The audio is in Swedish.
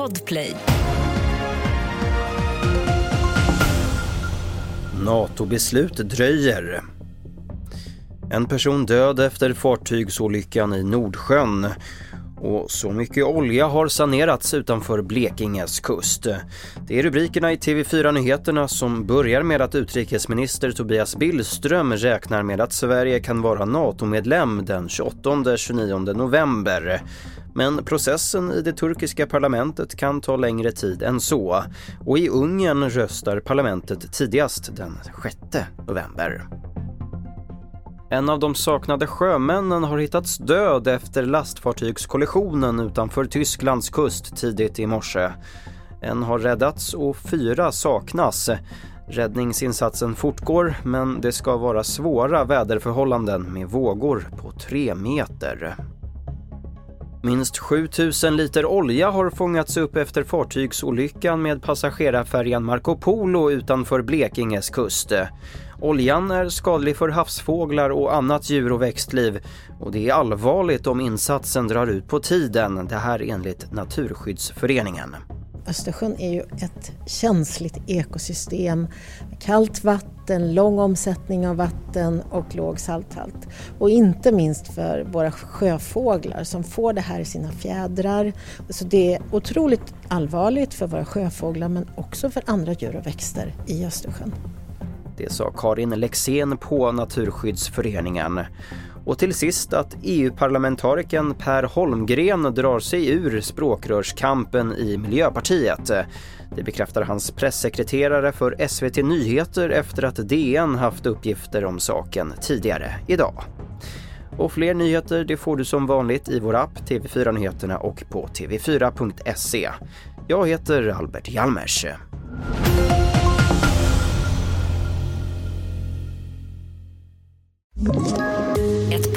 Podplay. NATO-beslut dröjer. En person död efter fartygsolyckan i Nordsjön. Och så mycket olja har sanerats utanför Blekinges kust. Det är rubrikerna i TV4 Nyheterna som börjar med att utrikesminister Tobias Billström räknar med att Sverige kan vara NATO-medlem den 28-29 november. Men processen i det turkiska parlamentet kan ta längre tid än så och i Ungern röstar parlamentet tidigast den 6 november. En av de saknade sjömännen har hittats död efter lastfartygskollisionen utanför Tysklands kust tidigt i morse. En har räddats och fyra saknas. Räddningsinsatsen fortgår men det ska vara svåra väderförhållanden med vågor på tre meter. Minst 7000 liter olja har fångats upp efter fartygsolyckan med passagerarfärjan Marco Polo utanför Blekinges kust. Oljan är skadlig för havsfåglar och annat djur och växtliv och det är allvarligt om insatsen drar ut på tiden, det här enligt Naturskyddsföreningen. Östersjön är ju ett känsligt ekosystem med kallt vatten, lång omsättning av vatten och låg salthalt. Och inte minst för våra sjöfåglar som får det här i sina fjädrar. Så det är otroligt allvarligt för våra sjöfåglar men också för andra djur och växter i Östersjön. Det sa Karin Lexén på Naturskyddsföreningen. Och till sist att EU-parlamentarikern Per Holmgren drar sig ur språkrörskampen i Miljöpartiet. Det bekräftar hans pressekreterare för SVT Nyheter efter att DN haft uppgifter om saken tidigare idag. Och fler nyheter det får du som vanligt i vår app TV4 Nyheterna och på tv4.se. Jag heter Albert Hjalmers.